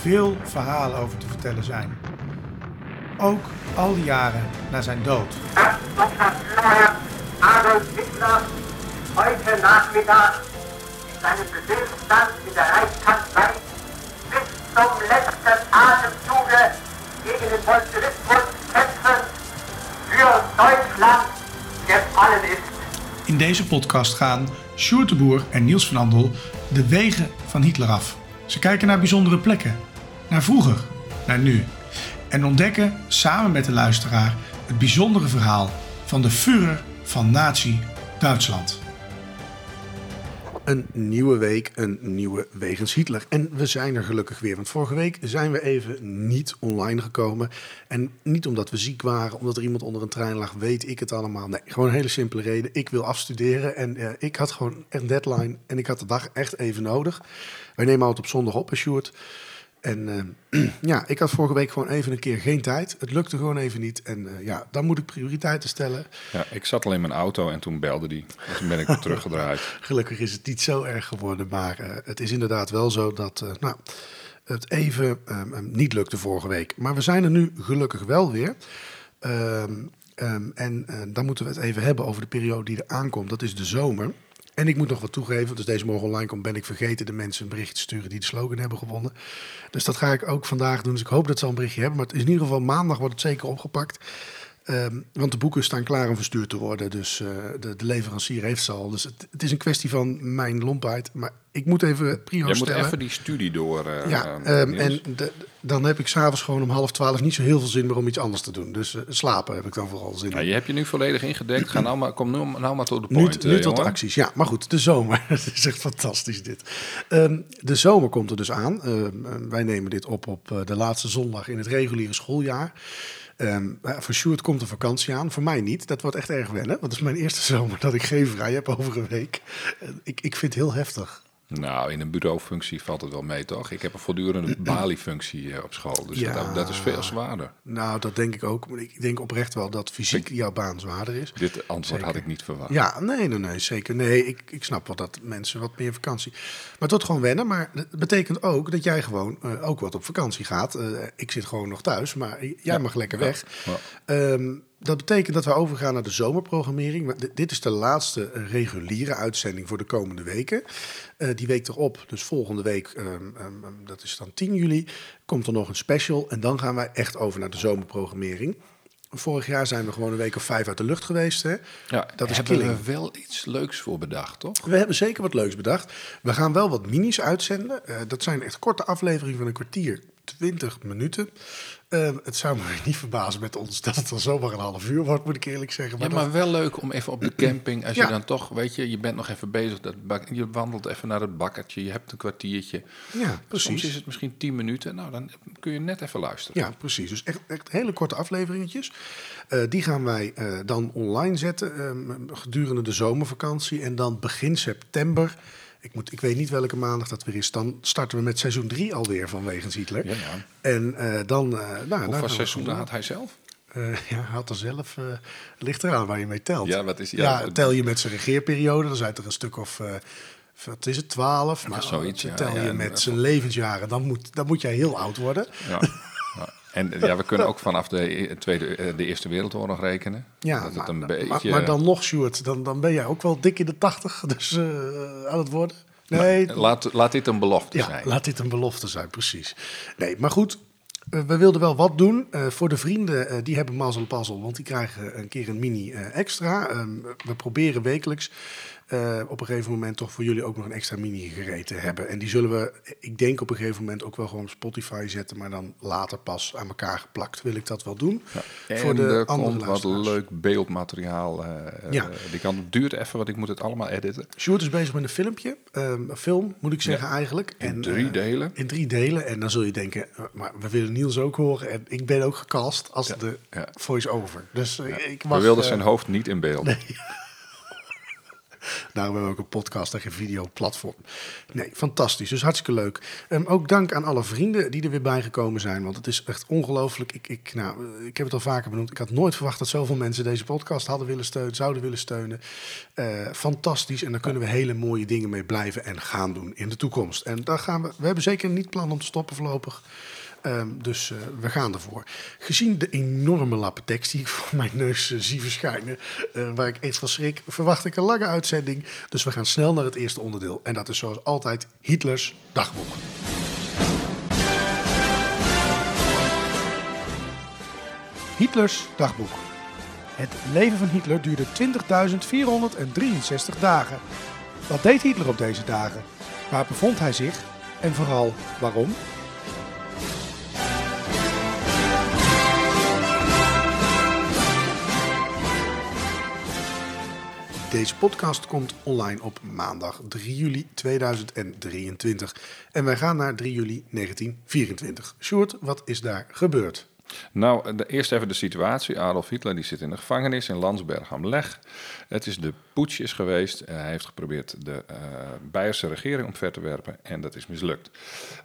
veel verhalen over te vertellen zijn. Ook al die jaren na zijn dood. Herr Adolf Hitler heute Nachmittag in seinem Befehlsstand in der Reichskanzlei bis zum letzten Atemzuge gegen den Bolschewismus kämpfen für Deutschland gefallen ist. In deze podcast gaan Sjoerd en Niels van Andel de wegen van Hitler af. Ze kijken naar bijzondere plekken, naar vroeger, naar nu. En ontdekken samen met de luisteraar het bijzondere verhaal van de Führer van Nazi-Duitsland. Een nieuwe week, een nieuwe Wegens Hitler. En we zijn er gelukkig weer. Want vorige week zijn we even niet online gekomen. En niet omdat we ziek waren, omdat er iemand onder een trein lag, weet ik het allemaal. Nee, gewoon een hele simpele reden. Ik wil afstuderen en eh, ik had gewoon een deadline. En ik had de dag echt even nodig. Wij nemen altijd op zondag op, hè. En eh, ja, ik had vorige week gewoon even een keer geen tijd. Het lukte gewoon even niet. En eh, ja, dan moet ik prioriteiten stellen. Ja, ik zat al in mijn auto en toen belde die. En toen ben ik teruggedraaid. Gelukkig is het niet zo erg geworden, maar eh, het is inderdaad wel zo dat eh, nou, het even ehm, ehm, niet lukte vorige week. Maar we zijn er nu gelukkig wel weer. Ehm, ehm, en dan moeten we het even hebben over de periode die er aankomt. Dat is de zomer. En ik moet nog wat toegeven, dus deze morgen online komt, ben ik vergeten de mensen een bericht te sturen die de slogan hebben gewonnen. Dus dat ga ik ook vandaag doen. Dus ik hoop dat ze al een berichtje hebben. Maar het is in ieder geval maandag wordt het zeker opgepakt. Ehm, want de boeken staan klaar om verstuurd te worden. Dus eh, de, de leverancier heeft ze al. Dus het, het is een kwestie van mijn lompheid. Maar ik moet even prio Jij moet stellen. even die studie door. eh, Ja, eh, ehm, en de- dan heb ik s'avonds gewoon om half twaalf niet zo heel veel zin meer om iets anders te doen. Dus slapen heb ik dan vooral zin in. Ja, je hebt je nu volledig ingedekt. Ga nou maar, kom nu, nou maar tot de point. nu tot acties. Ja, maar goed, de zomer. Het is echt fantastisch dit. Ehm, de zomer komt er dus aan. Wij nemen dit op op de laatste zondag in het reguliere schooljaar. Maar voor Sjoerd komt de vakantie aan. Voor mij niet. Dat wordt echt erg wennen. Want het is mijn eerste zomer dat ik geen vrij heb over een week. Eh, ik, ik vind het heel heftig. Nou, in een bureaufunctie valt het wel mee, toch? Ik heb een voortdurende baliefunctie eh, op school. Dus Ja. dat, dat is veel zwaarder. Nou, dat denk ik ook. Maar ik denk oprecht wel dat fysiek jouw baan zwaarder is. Dit antwoord had ik niet verwacht. Ja, nee, nee, nee, zeker. Nee, ik, ik snap wel dat mensen wat meer vakantie. Maar wordt gewoon wennen. Maar het betekent ook dat jij gewoon eh, ook wat op vakantie gaat. Eh, ik zit gewoon nog thuis, maar jij mag lekker weg. Ja. Dat betekent dat we overgaan naar de zomerprogrammering. Maar Dit is de laatste eh, reguliere uitzending voor de komende weken. Eh, die week erop, dus volgende week, ehm, ehm, ehm, dat is dan 10 juli, komt er nog een special. En dan gaan wij echt over naar de zomerprogrammering. Vorig jaar zijn we gewoon een week of vijf uit de lucht geweest. Hè? Ja, Dat is hebben killing. we wel iets leuks voor bedacht, toch? We hebben zeker wat leuks bedacht. We gaan wel wat minis uitzenden. Eh, dat zijn echt korte afleveringen van een kwartier, 20 minuten. Eh, het zou me niet verbazen met ons dat het dan zomaar een half uur wordt, moet ik eerlijk zeggen. Ja, dat- maar wel leuk om even op de camping, als Ja. je dan toch, weet je, je bent nog even bezig, dat bak- je wandelt even naar het bakkertje, je hebt een kwartiertje. Ja, Soms precies. is het misschien tien minuten, nou dan kun je net even luisteren. Ja, precies. Dus echt, echt hele korte afleveringetjes. Eh, die gaan wij eh, dan online zetten ehm, gedurende de zomervakantie. En dan begin september, ik, moet, ik weet niet welke maandag dat weer is, dan starten we met seizoen 3 alweer van Wegens Hitler. Ja, ja. En eh, dan... eh nou, Hoeveel we seizoenen had hij zelf? Eh, ja, hij had er zelf, eh ligt eraan waar je mee telt. Ja, wat is- ja, ja, tel je met zijn regeerperiode, dan zijn er een stuk of, eh, wat is het, twaalf? Maar zoiets, tel ja, je met zijn levensjaren, dan moet, dan moet jij heel oud worden. Ja. En ja, we kunnen ook vanaf de, e- tweede, eh, de Eerste Wereldoorlog rekenen. Ja, dat maar, het een maar- beetje... maar dan nog, Stuart, dan, dan ben jij ook wel dik in de tachtig dus, eh, aan het worden. Nee, laat, laat dit een belofte ja, zijn. laat dit een belofte zijn, precies. Nee, maar goed, eh, we wilden wel wat doen. Eh, voor de vrienden, eh, die hebben mazzel pazzel, want die krijgen een keer een mini eh, extra. Ehm, we proberen wekelijks eh, op een gegeven moment toch voor jullie ook nog een extra mini gereten hebben. En die zullen we, ik denk op een gegeven moment ook wel gewoon op Spotify zetten, maar dan later pas aan elkaar geplakt. Wil ik dat wel doen. En voor de er andere komt wat leuk beeldmateriaal. eh, Ja. eh, die kan, het duurt even, want ik moet het allemaal editen. Sjoerd is bezig met een filmpje, ehm, een film moet ik zeggen eigenlijk. In drie delen. In drie delen. En dan zul je denken, maar we willen Niels ook horen. En ik ben ook gecast als de ja. voice-over. Dus ik We mag, wilden eh, zijn hoofd niet in beeld. Daarom hebben we ook een podcast en geen videoplatform. Nee, fantastisch. Dus hartstikke leuk. Ehm, ook dank aan alle vrienden die er weer bijgekomen zijn. Want het is echt ongelooflijk. Ik, ik, nou, ik heb het al vaker benoemd. Ik had nooit verwacht dat zoveel mensen deze podcast hadden willen steunen, zouden willen steunen. Eh, fantastisch. En daar kunnen we hele mooie dingen mee blijven en gaan doen in de toekomst. En daar gaan we. We hebben zeker niet plan om te stoppen voorlopig. Ehm, dus eh, we gaan ervoor. Gezien de enorme lappen tekst die ik voor mijn neus eh, zie verschijnen, eh, waar ik echt van schrik, verwacht ik een lange uitzending. Dus we gaan snel naar het eerste onderdeel. En dat is zoals altijd Hitlers dagboek. Hitlers dagboek. Het leven van Hitler duurde 20.463 dagen. Wat deed Hitler op deze dagen? Waar bevond hij zich? En vooral waarom? Deze podcast komt online op maandag 3 juli 2023. En wij gaan naar 3 juli 1924. Sjoerd, wat is daar gebeurd? Nou, de, eerst even de situatie. Adolf Hitler die zit in de gevangenis in Landsberg am Lech. Het is de putsch geweest. Eh, hij heeft geprobeerd de eh Beierse regering omver te werpen en dat is mislukt.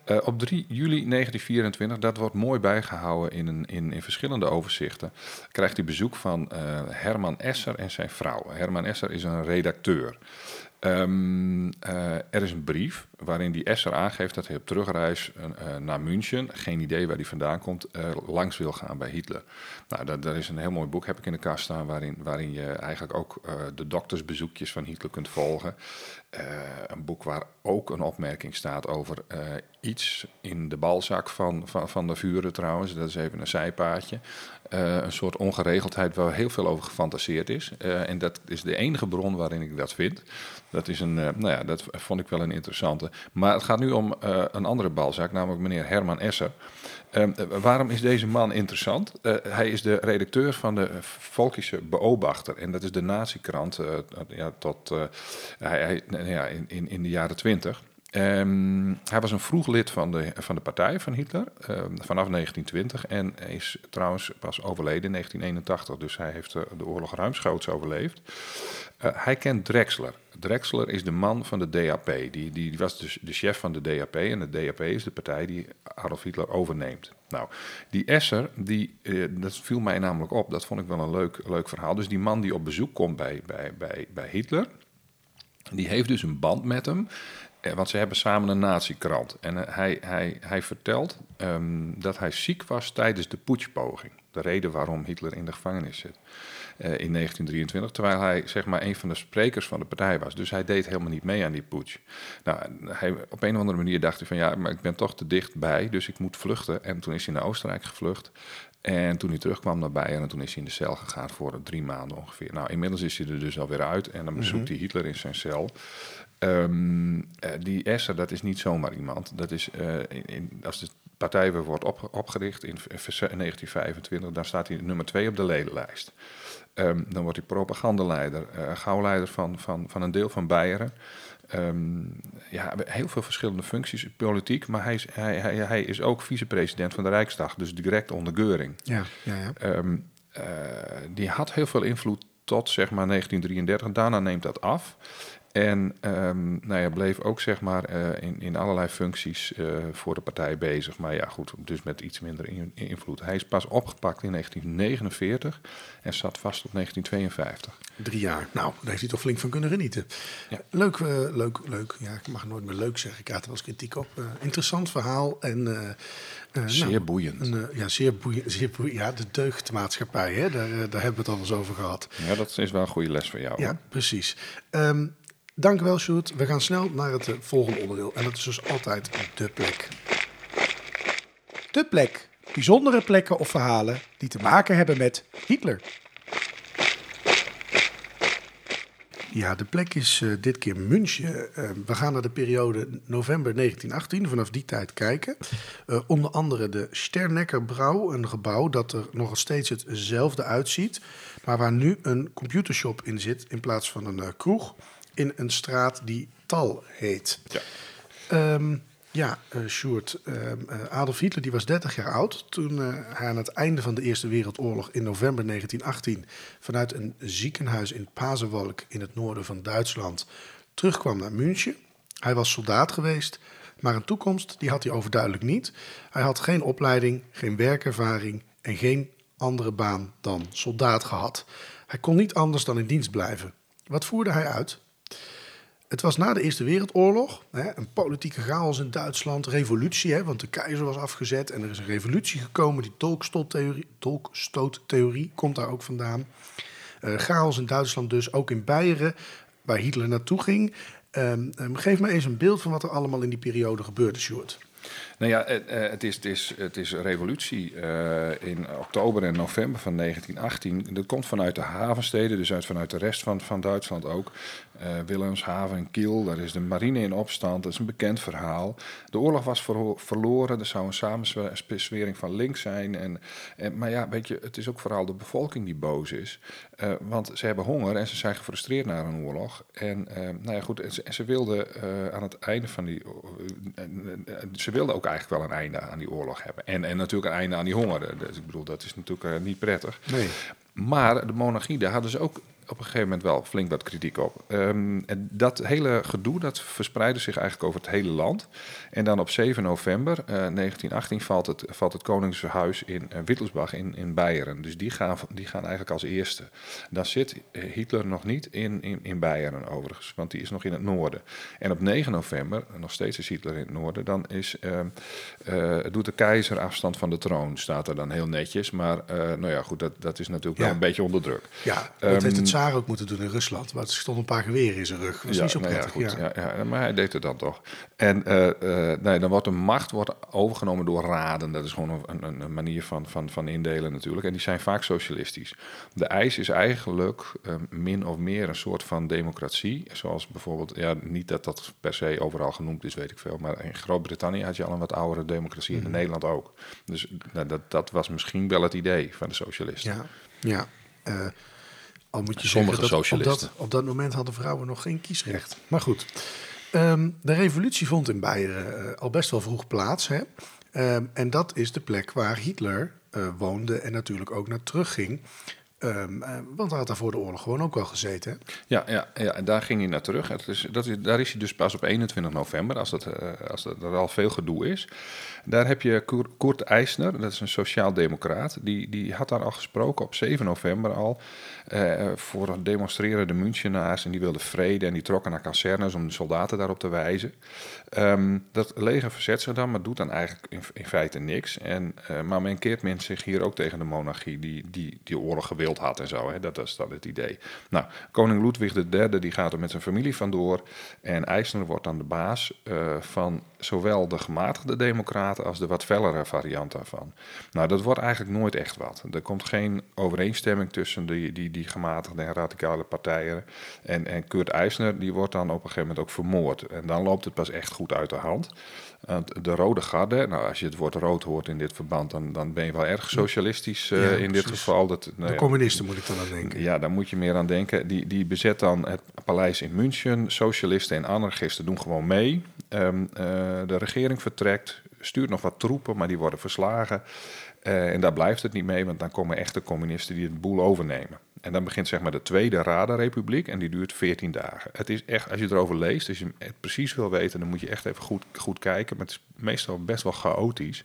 Eh, op 3 juli 1924, dat wordt mooi bijgehouden in, een, in, in verschillende overzichten, krijgt hij bezoek van Herman Esser en zijn vrouw. Herman Esser is een redacteur. Ehm, eh, er is een brief waarin die Esser aangeeft dat hij op terugreis eh, naar München, geen idee waar hij vandaan komt, eh, langs wil gaan bij Hitler. Nou, dat is een heel mooi boek, heb ik in de kast staan, waarin, waarin je eigenlijk ook de doktersbezoekjes van Hitler kunt volgen. Een boek waar ook een opmerking staat over iets in de balzak van, van, van de vuren trouwens. Dat is even een zijpaadje. Eh, een soort ongeregeldheid waar heel veel over gefantaseerd is. Eh, en dat is de enige bron waarin ik dat vind. Dat, is een, eh, nou ja, dat vond ik wel een interessante. Maar het gaat nu om een andere balzaak, namelijk meneer Herman Esser. Ehm, eh, waarom is deze man interessant? Hij is de redacteur van de Volkische Beobachter. En dat is de nazi-krant eh, ja, tot, hij, nou ja, in, in, in de jaren twintig. Ehm, hij was een vroeg lid van de, van de partij van Hitler ehm, vanaf 1920 en is trouwens pas overleden in 1981. Dus hij heeft de, de oorlog ruimschoots overleefd. Eh, hij kent Drexler. Drexler is de man van de DAP. Die, die, die was dus de chef van de DAP. En de DAP is de partij die Adolf Hitler overneemt. Nou, die Esser, die, eh, dat viel mij namelijk op. Dat vond ik wel een leuk, leuk verhaal. Dus die man die op bezoek komt bij, bij, bij, bij Hitler. Die heeft dus een band met hem. Want ze hebben samen een nazi-krant. En eh, hij, hij, hij vertelt ehm, dat hij ziek was tijdens de putschpoging. De reden waarom Hitler in de gevangenis zit. eh, in 1923, terwijl hij zeg maar een van de sprekers van de partij was. Dus hij deed helemaal niet mee aan die putsch. Nou, hij, op een of andere manier dacht hij van ja, maar ik ben toch te dichtbij, dus ik moet vluchten. En toen is hij naar Oostenrijk gevlucht. En toen hij terugkwam naar Beieren, toen is hij in de cel gegaan voor drie maanden ongeveer. Nou, inmiddels is hij er dus alweer uit en dan bezoekt hij Hitler in zijn cel. Ehm, eh, die Esser, dat is niet zomaar iemand. Dat is, eh, in, in- als de partij weer wordt op, opgericht in, v- v- 1925, dan staat hij nummer twee op de ledenlijst. Ehm, dan wordt hij propagandaleider, eh gauwleider van, van, van een deel van Beieren. Ehm, ja, heel veel verschillende functies, politiek, maar hij is, hij, hij, hij is ook vicepresident van de Rijksdag, dus direct onder Geuring. Ja, ja, ja. Die had heel veel invloed tot zeg maar 1933. Daarna neemt dat af. En ehm, nou ja, bleef ook zeg maar eh, in, in allerlei functies eh, voor de partij bezig. Maar ja, goed, dus met iets minder in- invloed. Hij is pas opgepakt in 1949 en zat vast op 1952. Drie jaar. Nou, daar heeft hij toch flink van kunnen genieten. Ja. Leuk, eh, leuk, leuk. Ja, ik mag nooit meer leuk zeggen. Ik had er wel eens kritiek op. Interessant verhaal. En, eh, Zeer nou, boeiend. een, ja, zeer boeiend. Zeer boeiend. Ja, de deugdmaatschappij, hè? Daar, daar hebben we het al eens over gehad. Ja, dat is wel een goede les voor jou. Ja, hoor. precies. Ehm dank wel, Sjoerd. We gaan snel naar het eh, volgende onderdeel. En dat is dus altijd de plek. De plek. Bijzondere plekken of verhalen die te maken hebben met Hitler. Ja, de plek is eh, dit keer München. Eh, we gaan naar de periode november 1918, vanaf die tijd kijken. Onder andere de Sternecker een gebouw dat er nog steeds hetzelfde uitziet, maar waar nu een computershop in zit in plaats van een kroeg in een straat die Tal heet. Ja. Ehm, ja, uh, Sjoerd, ehm, Adolf Hitler die was 30 jaar oud toen hij aan het einde van de Eerste Wereldoorlog in november 1918 vanuit een ziekenhuis in Pasewalk in het noorden van Duitsland terugkwam naar München. Hij was soldaat geweest, maar een toekomst die had hij overduidelijk niet. Hij had geen opleiding, geen werkervaring en geen andere baan dan soldaat gehad. Hij kon niet anders dan in dienst blijven. Wat voerde hij uit? Het was na de Eerste Wereldoorlog, hè, een politieke chaos in Duitsland, revolutie, hè, want de keizer was afgezet en er is een revolutie gekomen. Die tolkstoottheorie, komt daar ook vandaan. Uh, chaos in Duitsland dus, ook in Beieren, waar Hitler naartoe ging. Um, um, geef me eens een beeld van wat er allemaal in die periode gebeurde, Stuart. Nou ja, het, eh, het, is, het, is, het is revolutie uh, in oktober en november van 1918. Dat komt vanuit de havensteden, dus uit, vanuit de rest van, van Duitsland ook. Uh, Wilhelmshaven en Kiel, daar is de marine in opstand. Dat is een bekend verhaal. De oorlog was verloren, er zou een samenswering van links zijn. En, en, maar ja, weet je, het is ook vooral de bevolking die boos is. Uh, want ze hebben honger en ze zijn gefrustreerd na een oorlog. En nou ja, goed, ze, ze wilden aan het einde van die... ze wilden ook eigenlijk wel een einde aan die oorlog hebben. En, en natuurlijk een einde aan die honger. Dus ik bedoel, dat is natuurlijk niet prettig. Nee. Maar de monarchie, daar hadden ze ook op een gegeven moment wel flink wat kritiek op. Um, en dat hele gedoe dat verspreidde zich eigenlijk over het hele land. En dan op 7 november uh, 1918 valt het, valt het Koningshuis in uh, Wittelsbach in, in Beieren. Dus die gaan, die gaan eigenlijk als eerste. Dan zit Hitler nog niet in, in, in Beieren overigens, want die is nog in het noorden. En op 9 november, nog steeds is Hitler in het noorden, dan is, uh, doet de keizer afstand van de troon. Staat er dan heel netjes. Maar nou ja, goed, dat, dat is natuurlijk wel een beetje onder druk. Ja, dat um, heeft het Tsaar ook moeten doen in Rusland. Maar er stond een paar geweren in zijn rug. Dat is ja, niet zo nou prettig. ja, goed, ja. maar hij deed het dan toch. En uh, uh, nee, dan wordt de macht wordt overgenomen door raden. Dat is gewoon een, een, manier van, van, van indelen natuurlijk. En die zijn vaak socialistisch. De eis is eigenlijk uh, min of meer een soort van democratie. Zoals bijvoorbeeld, ja, niet dat dat per se overal genoemd is, weet ik veel. Maar in Groot-Brittannië had je al een wat oudere democratie. Mm. In Nederland ook. Dus nou, dat, dat was misschien wel het idee van de socialisten. Ja, ja. Al moet je Sommige zeggen dat socialisten. Op dat, op dat moment hadden vrouwen nog geen kiesrecht. Maar goed, um, de revolutie vond in Beieren uh, al best wel vroeg plaats. Hè? Um, en dat is de plek waar Hitler uh, woonde en natuurlijk ook naar terugging. Um, uh, want hij had daar voor de oorlog gewoon ook wel gezeten. Hè? Ja, ja, ja, en daar ging hij naar terug. Het is, dat is, daar is hij dus pas op 21 november, als, dat, uh, als er al veel gedoe is. Daar heb je Kurt Eisner, dat is een sociaal-democraat. Die, die had daar al gesproken op 7 november al. Uh, voor demonstreren de Münchenaars en die wilden vrede en die trokken naar kazernes om de soldaten daarop te wijzen. Um, dat leger verzet zich dan, maar doet dan eigenlijk in, feite niks. En, uh, maar men keert men zich hier ook tegen de monarchie die die, die oorlog gewild had en zo. Hè. Dat is dan het idee. Nou, koning Ludwig III die gaat er met zijn familie vandoor en Eisner wordt dan de baas uh, van zowel de gematigde democraten als de wat fellere variant daarvan. Nou, dat wordt eigenlijk nooit echt wat. Er komt geen overeenstemming tussen die, die, die gematigde en radicale partijen. En, en Kurt Eisner die wordt dan op een gegeven moment ook vermoord. En dan loopt het pas echt goed uit de hand. De Rode Garde, nou, als je het woord rood hoort in dit verband, dan, dan ben je wel erg socialistisch uh, ja, in dit geval. Dat, nou, de communisten moet ik dan aan denken. Ja, daar moet je meer aan denken. Die, die bezet dan het paleis in München. Socialisten en anarchisten doen gewoon mee. Um, uh, de regering vertrekt, stuurt nog wat troepen, maar die worden verslagen. Uh, en daar blijft het niet mee, want dan komen echte communisten die het boel overnemen. En dan begint zeg maar de Tweede Radenrepubliek en die duurt 14 dagen. Het is echt, als je erover leest, als je het precies wil weten, dan moet je echt even goed, goed kijken. Maar het is meestal best wel chaotisch.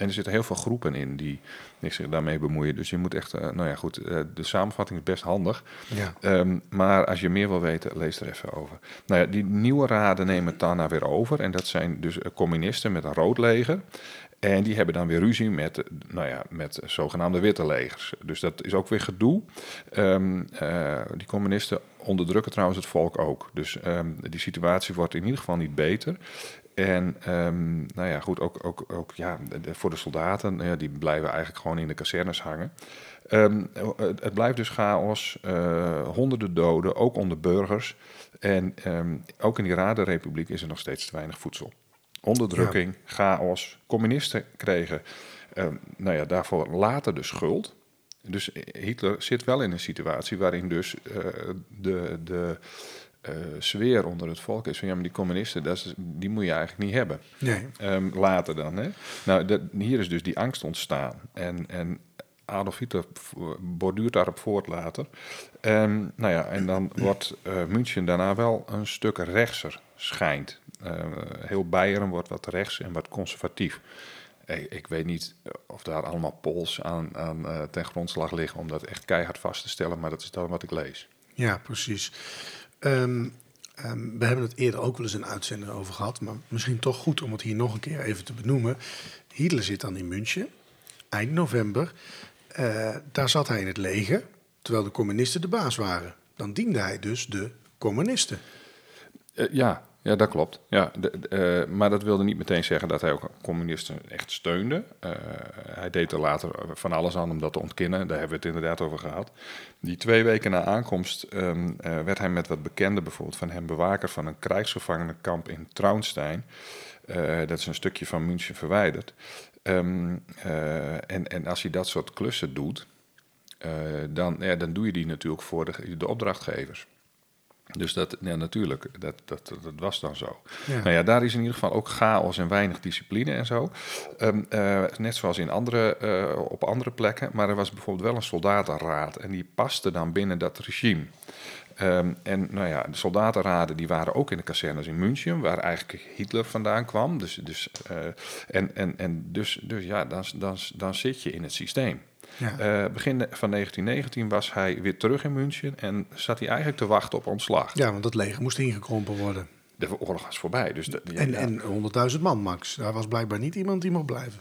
En er zitten heel veel groepen in die, zich daarmee bemoeien. Dus je moet echt, uh, nou ja, goed, uh, de samenvatting is best handig. Ja. Um, maar als je meer wil weten, lees er even over. Nou ja, die nieuwe raden nemen het daarna weer over. En dat zijn dus communisten met een rood leger. En die hebben dan weer ruzie met, nou ja, met zogenaamde witte legers. Dus dat is ook weer gedoe. Um, uh, die communisten onderdrukken trouwens het volk ook. Dus um, die situatie wordt in ieder geval niet beter. En um, nou ja, goed, ook, ook, ook ja, voor de soldaten, ja, die blijven eigenlijk gewoon in de kazernes hangen. Ehm, het, blijft dus chaos, eh, honderden doden, ook onder burgers. En ehm, ook in die Radenrepubliek is er nog steeds te weinig voedsel. Onderdrukking, chaos. Communisten kregen ehm, nou ja, daarvoor later de schuld. Dus Hitler zit wel in een situatie waarin dus eh, de, de eh, sfeer onder het volk is van ja, maar die communisten, dat is, die moet je eigenlijk niet hebben. Nee. Ehm, later dan. Hè? Nou, dat, hier is dus die angst ontstaan. En, en Adolf Hitler borduurt daarop voort later. En, nou ja, en dan wordt eh, München daarna wel een stuk rechtser, schijnt. Eh, heel Beieren wordt wat rechts en wat conservatief. Ik, ik weet niet of daar allemaal pols aan, aan eh, ten grondslag liggen om dat echt keihard vast te stellen, maar dat is dan wat ik lees. Ja, precies. Ehm, ehm, we hebben het eerder ook wel eens een uitzending over gehad, maar misschien toch goed om het hier nog een keer even te benoemen. Hitler zit dan in München, eind november. Eh, daar zat hij in het leger, terwijl de communisten de baas waren. Dan diende hij dus de communisten. Eh, ja, ja, dat klopt. Ja, eh, maar dat wilde niet meteen zeggen dat hij ook communisten echt steunde. Eh, hij deed er later van alles aan om dat te ontkennen. Daar hebben we het inderdaad over gehad. Die twee weken na aankomst ehm, eh, werd hij met wat bekenden, bijvoorbeeld van hem bewaker van een krijgsgevangenenkamp in Traunstein. Dat is een stukje van München verwijderd. Ehm, eh, en, en als hij dat soort klussen doet, dan, ja, dan doe je die natuurlijk voor de, de opdrachtgevers. Dus dat, ja, natuurlijk, dat, dat, dat was dan zo. Ja. Nou ja, daar is in ieder geval ook chaos en weinig discipline en zo. Ehm, eh, net zoals in andere, eh, op andere plekken. Maar er was bijvoorbeeld wel een soldatenraad en die paste dan binnen dat regime. Ehm, en nou ja, de soldatenraden die waren ook in de kazernes in München, waar eigenlijk Hitler vandaan kwam. Dus, dus, eh, en en, en dus, dus ja, dan, dan, dan zit je in het systeem. Ja. Eh, begin van 1919 was hij weer terug in München en zat hij eigenlijk te wachten op ontslag. Ja, want dat leger moest ingekrompen worden. De oorlog was voorbij. Dus ja, En, en 100.000 man, Max. Daar was blijkbaar niet iemand die mocht blijven.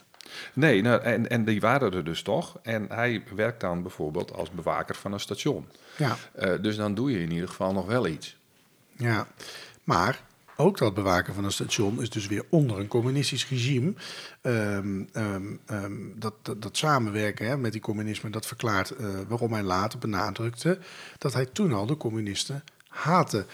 Nee, nou, en, en die waren er dus toch. En hij werkt dan bijvoorbeeld als bewaker van een station. Ja, Eh, dus dan doe je in ieder geval nog wel iets. ja. Maar ook dat bewaken van een station is dus weer onder een communistisch regime. Ehm, ehm, ehm, dat, dat, samenwerken hè, met die communisme, dat verklaart eh, waarom hij later benadrukte dat hij toen al de communisten haatte.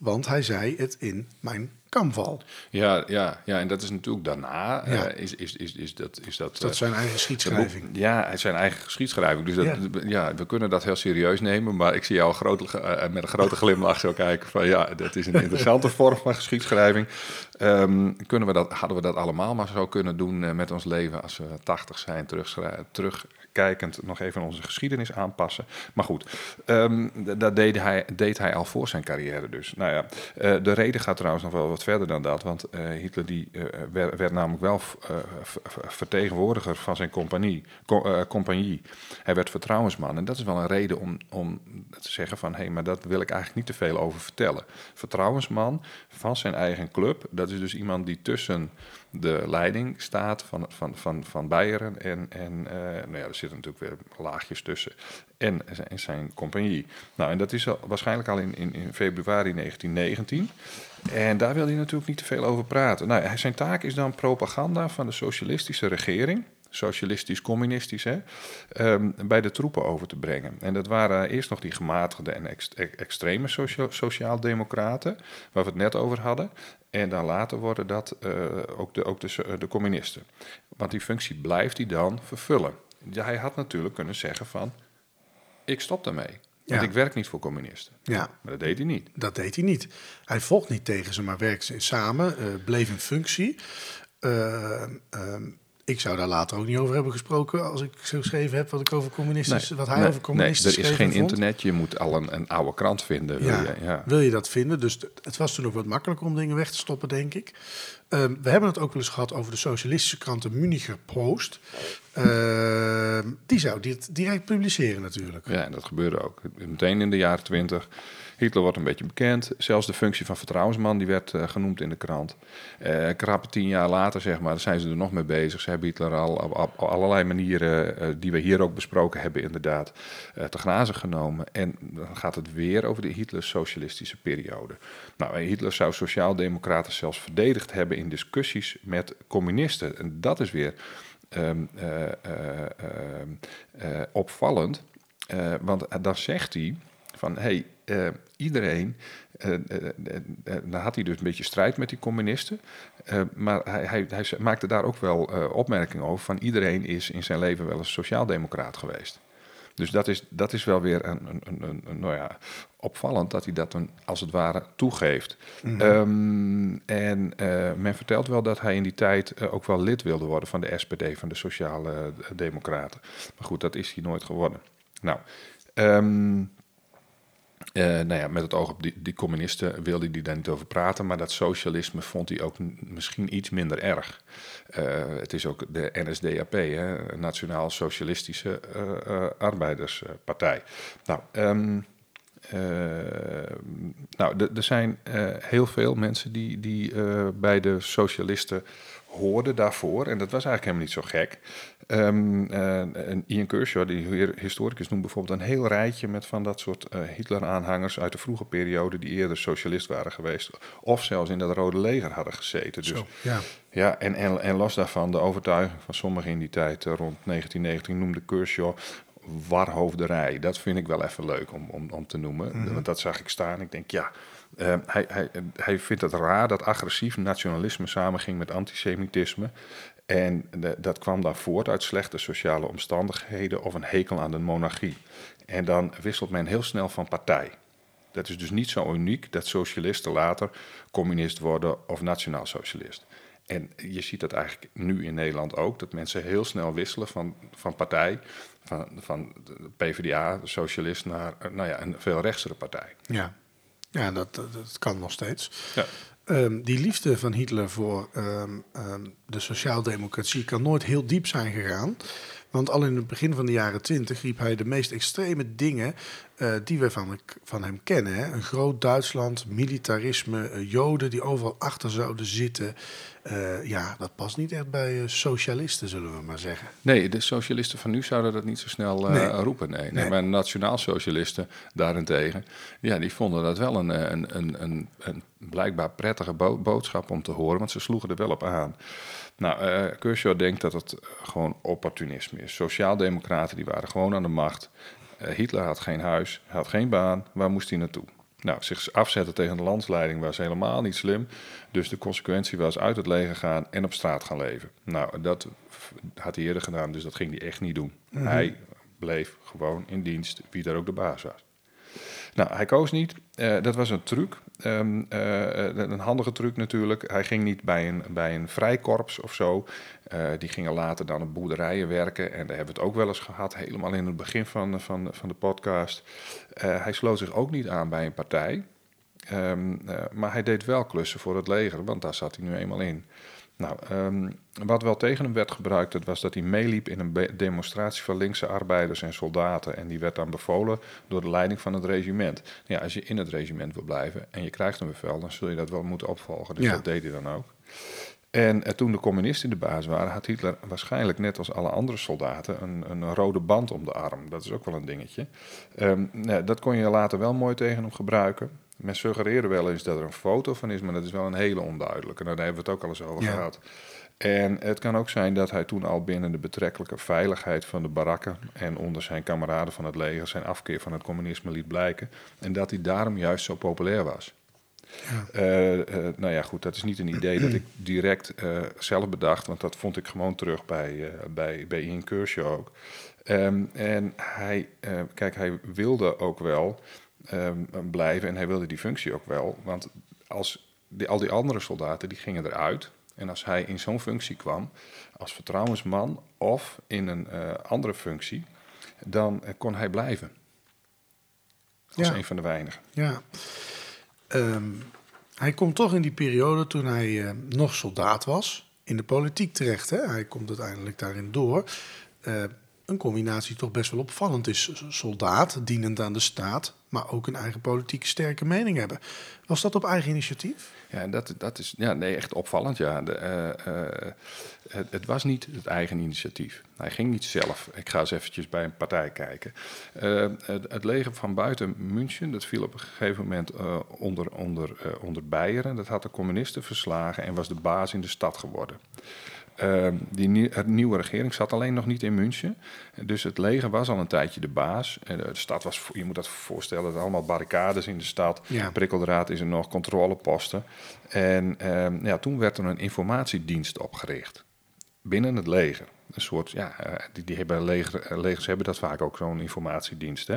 Want hij zei het in mijn kamval. Ja, ja, ja, en dat is natuurlijk daarna. Ja. eh, is, is, is, is dat, is dat, Dat eh, zijn eigen boek- ja, het zijn eigen geschiedschrijving. Dus dat, Ja. ja. we kunnen dat heel serieus nemen. Maar ik zie jou groot, eh, met een grote glimlach zo kijken van ja, dat is een interessante vorm van geschiedschrijving. Ehm, kunnen we dat, hadden we dat allemaal maar zo kunnen doen met ons leven als we 80 zijn, terugschrij- terugkijkend nog even onze geschiedenis aanpassen. Maar goed, ehm, d- dat deed hij, deed hij al voor zijn carrière dus. Nou ja, eh, de reden gaat trouwens nog wel wat verder dan dat. Want eh, Hitler die, eh, werd, namelijk wel vertegenwoordiger van zijn compagnie, co- compagnie. Hij werd vertrouwensman. En dat is wel een reden om, om te zeggen van... hé, hey, maar dat wil ik eigenlijk niet te veel over vertellen. Vertrouwensman van zijn eigen club. Dat is dus iemand die tussen de leiding staat van, van, van, van Beieren. En, en eh, nou ja, er zitten natuurlijk weer laagjes tussen. En zijn, compagnie. Nou, en dat is al, waarschijnlijk al in, in, in februari 1919. En daar wil hij natuurlijk niet te veel over praten. Nou, zijn taak is dan propaganda van de socialistische regering. Socialistisch-communistisch, hè, ehm, bij de troepen over te brengen. En dat waren eerst nog die gematigde en ex- ex- extreme socia- sociaal-democraten, waar we het net over hadden. En dan later worden dat eh, ook, de, ook de, so- de communisten. Want die functie blijft hij dan vervullen. Hij had natuurlijk kunnen zeggen van, ik stop daarmee. Want Ja. ik werk niet voor communisten. Ja, Maar dat deed hij niet. Dat deed hij niet. Hij vocht niet tegen ze, maar werkte samen, eh, bleef in functie. Eh, ehm, ik zou daar later ook niet over hebben gesproken als ik zo geschreven heb wat ik over communistisch, wat hij nee, over communistisch nee, er is geen vond. internet. Je moet al een, een oude krant vinden. Wil Ja, je, ja. Wil je dat vinden? Dus het was toen ook wat makkelijker om dingen weg te stoppen, denk ik. Ehm, we hebben het ook wel eens gehad over de socialistische krant de Municher Post. Ehm, die zou dit direct publiceren natuurlijk. Ja, en dat gebeurde ook. Meteen in de jaren twintig. Hitler wordt een beetje bekend. Zelfs de functie van vertrouwensman die werd eh, genoemd in de krant. Eh krappe tien jaar later, zeg maar, zijn ze er nog mee bezig. Ze hebben Hitler al op, allerlei manieren, eh, die we hier ook besproken hebben, inderdaad, te grazen genomen. En dan gaat het weer over de Hitler-socialistische periode. Nou, Hitler zou sociaaldemocraten zelfs verdedigd hebben in discussies met communisten. En dat is weer ehm, eh, eh, ehm, eh, opvallend. Want dan zegt hij van, hey, eh, iedereen, eh, dan had hij dus een beetje strijd met die communisten, maar hij, hij, hij maakte daar ook wel opmerkingen over van iedereen is in zijn leven wel eens sociaaldemocraat geweest. Dus dat is, dat is wel weer een, een, een, nou ja, opvallend dat hij dat dan als het ware toegeeft. Ehm, en men vertelt wel dat hij in die tijd ook wel lid wilde worden van de SPD, van de Sociale Democraten. Maar goed, dat is hij nooit geworden. Nou, ehm, eh, nou ja, met het oog op die, die communisten wilde hij daar niet over praten, maar dat socialisme vond hij ook misschien iets minder erg. Eh, het is ook de NSDAP, hè, Nationaal Socialistische eh, Arbeiderspartij. Nou, ehm, eh, nou, er zijn heel veel mensen die, die bij de socialisten hoorden daarvoor. En dat was eigenlijk helemaal niet zo gek. En Ian Kershaw, die historicus, noemt bijvoorbeeld een heel rijtje met van dat soort eh, Hitler-aanhangers uit de vroege periode die eerder socialist waren geweest. Of zelfs in dat Rode Leger hadden gezeten. Dus Zo, ja. ja, en, en, en los daarvan, de overtuiging van sommigen in die tijd, eh, rond 1919, noemde Kershaw warhoofderij. Dat vind ik wel even leuk om, om, om te noemen. Want dat zag ik staan. Ik denk, ja, eh, hij, hij, hij vindt het raar dat agressief nationalisme samenging met antisemitisme. En dat kwam dan voort uit slechte sociale omstandigheden of een hekel aan de monarchie. En dan wisselt men heel snel van partij. Dat is dus niet zo uniek dat socialisten later communist worden of nationaal socialist. En je ziet dat eigenlijk nu in Nederland ook, dat mensen heel snel wisselen van, van partij, van, van de PvdA, socialist, naar nou ja, een veel rechtsere partij. Ja, ja dat, dat, dat kan nog steeds. Ja. Ehm, die liefde van Hitler voor ehm, ehm, de sociaaldemocratie kan nooit heel diep zijn gegaan. Want al in het begin van de jaren twintig riep hij de meest extreme dingen eh, die we van, van hem kennen. Hè. Een groot Duitsland, militarisme, eh, Joden die overal achter zouden zitten. Eh, ja, dat past niet echt bij socialisten, zullen we maar zeggen. Nee, de socialisten van nu zouden dat niet zo snel Nee. roepen. Nee. Nee. Nee. Maar nationaal-socialisten daarentegen, ja, die vonden dat wel een, een, een, een, een blijkbaar prettige bo- boodschap om te horen, want ze sloegen er wel op aan. Nou, Kershaw denkt dat het gewoon opportunisme is. Sociaaldemocraten die waren gewoon aan de macht. Eh, Hitler had geen huis, had geen baan. Waar moest hij naartoe? Nou, zich afzetten tegen de landsleiding was helemaal niet slim. Dus de consequentie was uit het leger gaan en op straat gaan leven. Nou, dat had hij eerder gedaan, dus dat ging hij echt niet doen. Hij bleef gewoon in dienst, wie daar ook de baas was. Nou, hij koos niet. Eh, dat was een truc. Ehm, eh, een handige truc natuurlijk. Hij ging niet bij een, bij een vrijkorps of zo. Eh, die gingen later dan op boerderijen werken. En daar hebben we het ook wel eens gehad, helemaal in het begin van, van, van de podcast. Eh, hij sloot zich ook niet aan bij een partij. Ehm, eh, maar hij deed wel klussen voor het leger, want daar zat hij nu eenmaal in. Nou, ehm, wat wel tegen hem werd gebruikt, dat was dat hij meeliep in een demonstratie van linkse arbeiders en soldaten. En die werd dan bevolen door de leiding van het regiment. Ja, als je in het regiment wil blijven en je krijgt een bevel, dan zul je dat wel moeten opvolgen. Dus Ja. dat deed hij dan ook. En eh, toen de communisten de baas waren, had Hitler waarschijnlijk net als alle andere soldaten een, een rode band om de arm. Dat is ook wel een dingetje. Ehm, nou, dat kon je later wel mooi tegen hem gebruiken. Men suggereerde wel eens dat er een foto van is, maar dat is wel een hele onduidelijke. Nou, daar hebben we het ook al eens over Ja. gehad. En het kan ook zijn dat hij toen al binnen de betrekkelijke veiligheid van de barakken en onder zijn kameraden van het leger zijn afkeer van het communisme liet blijken. En dat hij daarom juist zo populair was. Eh, eh, nou ja, goed, dat is niet een idee dat ik direct eh, zelf bedacht, want dat vond ik gewoon terug bij, bij, bij Ian Kershaw ook. Ehm, en hij, kijk, hij wilde ook wel ehm, blijven en hij wilde die functie ook wel, want als die, al die andere soldaten die gingen eruit. En als hij in zo'n functie kwam, als vertrouwensman of in een eh, andere functie, dan eh, kon hij blijven. Als Ja. een van de weinigen. Ja. Ehm, hij komt toch in die periode toen hij eh, nog soldaat was, in de politiek terecht. Hè? Hij komt uiteindelijk daarin door. Eh, een combinatie toch best wel opvallend is. Soldaat, dienend aan de staat, maar ook een eigen politiek sterke mening hebben. Was dat op eigen initiatief? Ja, dat, dat is ja, nee, echt opvallend. Ja. De, eh, eh, het, was niet het eigen initiatief. Hij ging niet zelf. Ik ga eens eventjes bij een partij kijken. Eh, het, leger van buiten München, dat viel op een gegeven moment onder, onder, onder Beieren. Dat had de communisten verslagen en was de baas in de stad geworden. Ehm, die nie- het nieuwe regering zat alleen nog niet in München. Dus het leger was al een tijdje de baas. En de stad was, je moet dat voorstellen, er allemaal barricades in de stad. Ja. Prikkeldraad is er nog, controleposten. En ehm, ja, toen werd er een informatiedienst opgericht binnen het leger. Een soort, ja, eh, die, die hebben leger, eh, legers hebben dat vaak ook, zo'n informatiedienst. Hè?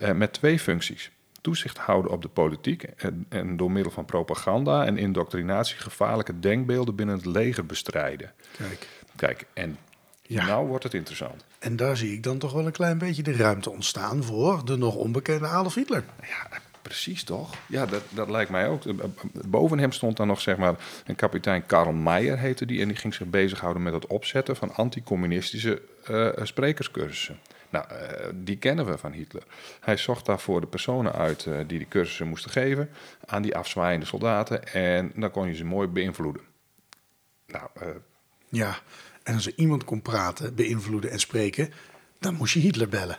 Eh, met twee functies. Toezicht houden op de politiek en, en door middel van propaganda en indoctrinatie gevaarlijke denkbeelden binnen het leger bestrijden. Kijk. Kijk, en Ja. nou wordt het interessant. En daar zie ik dan toch wel een klein beetje de ruimte ontstaan voor de nog onbekende Adolf Hitler. Ja, precies toch? Ja, dat, dat lijkt mij ook. Boven hem stond dan nog zeg maar een kapitein Karl Mayer heette die. En die ging zich bezighouden met het opzetten van anticommunistische eh sprekerscursussen. Nou, eh, die kennen we van Hitler. Hij zocht daarvoor de personen uit eh, die die cursussen moesten geven aan die afzwaaiende soldaten. En dan kon je ze mooi beïnvloeden. Nou, eh, Ja, en als er iemand kon praten, beïnvloeden en spreken, dan moest je Hitler bellen.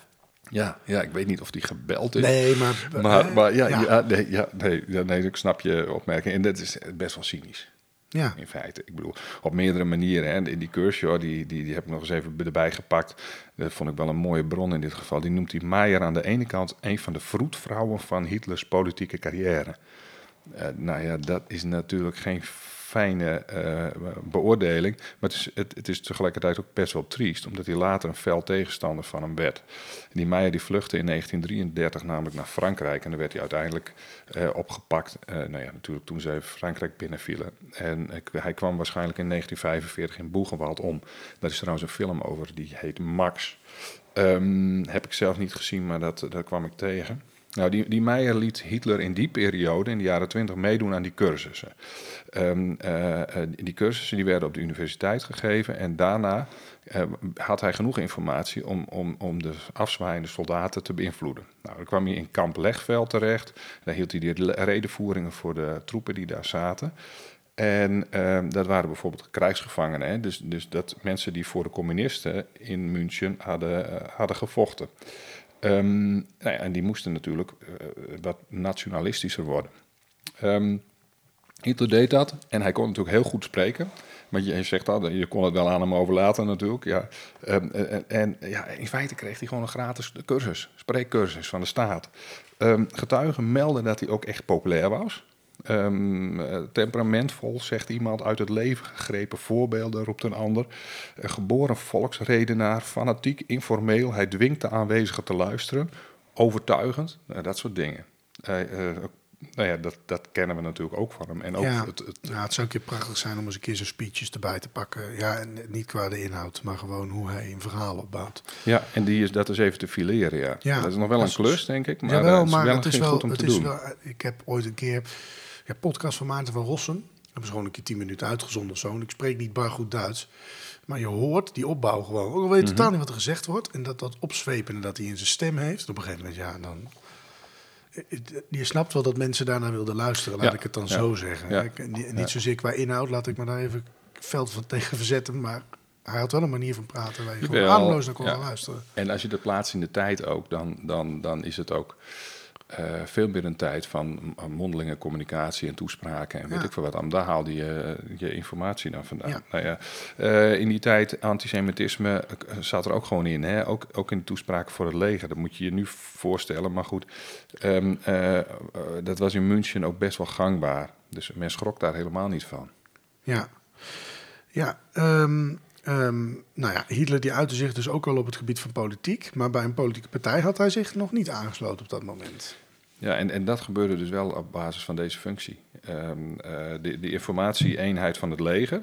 ja, ja, ik weet niet of die gebeld is. Nee, maar... Maar, maar ja, ja. ja. nee, ja, nee, nee, ik snap je opmerking. En dat is best wel cynisch. Ja. In feite, ik bedoel, op meerdere manieren. Hè. In die cursus, die, die, die heb ik nog eens even erbij gepakt. Dat vond ik wel een mooie bron in dit geval. Die noemt die Meijer aan de ene kant een van de vroedvrouwen van Hitlers politieke carrière. Eh, nou ja, dat is natuurlijk geen fijne eh, beoordeling. Maar het is, het, het is tegelijkertijd ook best wel triest, omdat hij later een fel tegenstander van hem werd. Die Meijer die vluchtte in 1933 namelijk naar Frankrijk en dan werd hij uiteindelijk eh, opgepakt. Eh, nou ja, natuurlijk toen ze Frankrijk binnenvielen. En hij kwam waarschijnlijk in 1945 in Boegenwald om. Daar is trouwens een film over, die heet Max. Ehm, heb ik zelf niet gezien, maar dat, dat kwam ik tegen. Nou, die, die Meijer liet Hitler in die periode, in de jaren twintig, meedoen aan die cursussen. Ehm, eh, eh, die cursussen die werden op de universiteit gegeven en daarna eh, had hij genoeg informatie om, om, om de afzwaaiende soldaten te beïnvloeden. Nou, dan kwam hij in kamp Legveld terecht. Daar hield hij de redenvoeringen voor de troepen die daar zaten. En ehm, dat waren bijvoorbeeld krijgsgevangenen. Hè? Dus, dus dat mensen die voor de communisten in München hadden, hadden gevochten. Ehm, nou en die moesten natuurlijk wat nationalistischer worden. Hitler deed dat en hij kon natuurlijk heel goed spreken. Maar je zegt al, je kon het wel aan hem overlaten natuurlijk. Ja. Ehm, en, en ja, in feite kreeg hij gewoon een gratis cursus, spreekcursus van de staat. Ehm, getuigen melden dat hij ook echt populair was. Ehm, eh, temperamentvol, zegt iemand, uit het leven gegrepen voorbeelden, roept een ander. Eh, geboren volksredenaar, fanatiek, informeel. Hij dwingt de aanwezigen te luisteren, overtuigend, dat soort dingen. Eh, eh, nou ja, dat, dat kennen we natuurlijk ook van hem. En ook ja, het, het, nou, het zou een keer prachtig zijn om eens een keer zijn speeches erbij te pakken. Ja, en niet qua de inhoud, maar gewoon hoe hij een verhaal opbouwt. ja, en die is, dat is even te fileren, ja. Ja, dat is nog wel een klus, denk ik. Maar Jawel, is maar wel het is wel, goed om het te is doen. wel... Ik heb ooit een keer... Ja, podcast van Maarten van Rossum. Hebben ze gewoon een keer tien minuten uitgezonden of zo. En ik spreek niet bar goed Duits. Maar je hoort die opbouw gewoon. Ook al weet je Mhm. totaal niet wat er gezegd wordt. En dat dat opzwepende dat hij in zijn stem heeft. En op een gegeven moment, ja, dan... Je snapt wel dat mensen daarnaar wilden luisteren, laat Ja, ik het dan zo zeggen. niet, zozeer qua inhoud, laat ik me daar even veld van tegen verzetten. Maar hij had wel een manier van praten waar je gewoon ademloos naar kon luisteren. En als je dat plaatst in de tijd ook, dan, dan, dan is het ook eh, veel meer een tijd van mondelinge communicatie en toespraken en weet Ja. ik veel wat. aan. Daar haalde je je informatie dan vandaan. Ja. Nou ja, eh, in die tijd, antisemitisme eh, zat er ook gewoon in. Hè? Ook, ook in de toespraken voor het leger. Dat moet je je nu voorstellen. Maar goed, ehm, eh, eh, dat was in München ook best wel gangbaar. Dus men schrok daar helemaal niet van. Ja, ja ehm, ehm, nou ja, Hitler die uitte zich dus ook wel op het gebied van politiek. Maar bij een politieke partij had hij zich nog niet aangesloten op dat moment. Ja, en, en dat gebeurde dus wel op basis van deze functie. Eh, de, de informatieeenheid van het leger,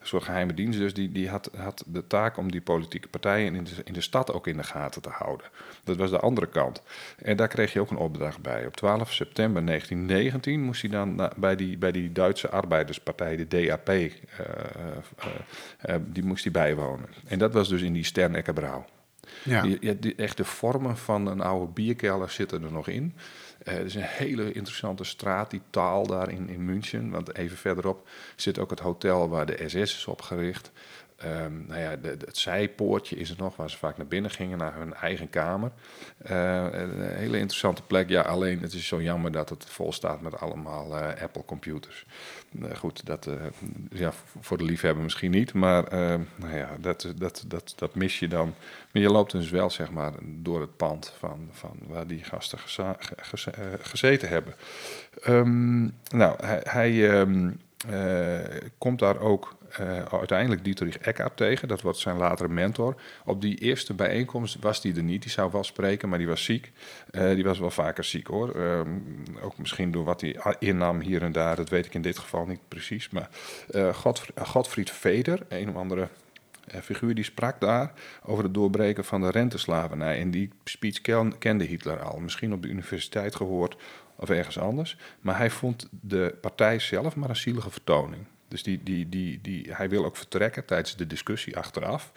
een soort geheime dienst dus, die, die had, had de taak om die politieke partijen in de, in de stad ook in de gaten te houden. Dat was de andere kant. En daar kreeg je ook een opdracht bij. Op 12 september 1919 moest hij dan na- bij, die, bij die Duitse arbeiderspartij, de DAP, eh, eh, die moest hij bijwonen. En dat was dus in die Sternekkerbrouw. Ja, Die, ja, die, echt de vormen van een oude bierkelder zitten er nog in. Eh, er is een hele interessante straat, die taal daar in, in München. Want even verderop zit ook het hotel waar de SS is opgericht. Ehm, nou ja, het zijpoortje is het nog, waar ze vaak naar binnen gingen, naar hun eigen kamer. Eh, een hele interessante plek. Ja, alleen het is zo jammer dat het vol staat met allemaal eh, Apple-computers. Eh, goed, dat, ja, voor de liefhebber misschien niet, maar eh, nou ja, dat, dat, dat, dat mis je dan. Maar je loopt dus wel, zeg maar, door het pand van, van waar die gasten gezeten hebben. Ehm, nou, hij, hij ehm, komt daar ook eh, uiteindelijk Dietrich Eckart tegen. Dat wordt zijn latere mentor. Op die eerste bijeenkomst was die er niet. Die zou wel spreken, maar die was ziek. Eh, die was wel vaker ziek hoor. Ehm, ook misschien door wat hij innam hier en daar. Dat weet ik in dit geval niet precies. Maar eh, Godfried, Godfried Veder, een of andere figuur, die sprak daar over het doorbreken van de renteslavernij. En die speech ken- kende Hitler al. Misschien op de universiteit gehoord of ergens anders. Maar hij vond de partij zelf maar een zielige vertoning. Dus die, die, die, die, hij wil ook vertrekken tijdens de discussie achteraf.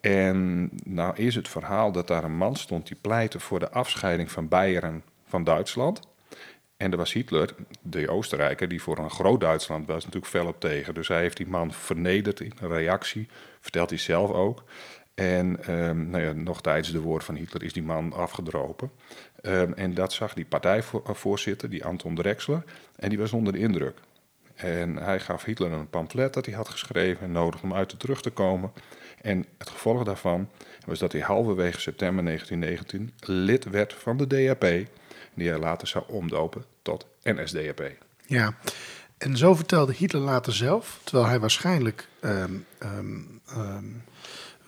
En nou is het verhaal dat daar een man stond die pleitte voor de afscheiding van Beieren van Duitsland. En er was Hitler, de Oostenrijker, die voor een groot Duitsland was natuurlijk fel op tegen. Dus hij heeft die man vernederd in een reactie, vertelt hij zelf ook. En ehm, nou ja, nog tijdens de woord van Hitler is die man afgedropen. Ehm, en dat zag die partijvoorzitter, die Anton Drexler, en die was onder de indruk. En hij gaf Hitler een pamflet dat hij had geschreven en nodigde hem uit de terug te komen. En het gevolg daarvan was dat hij halverwege september 1919 lid werd van de DAP, die hij later zou omdopen tot NSDAP. Ja, en zo vertelde Hitler later zelf, terwijl hij waarschijnlijk, ehm, ehm, ehm,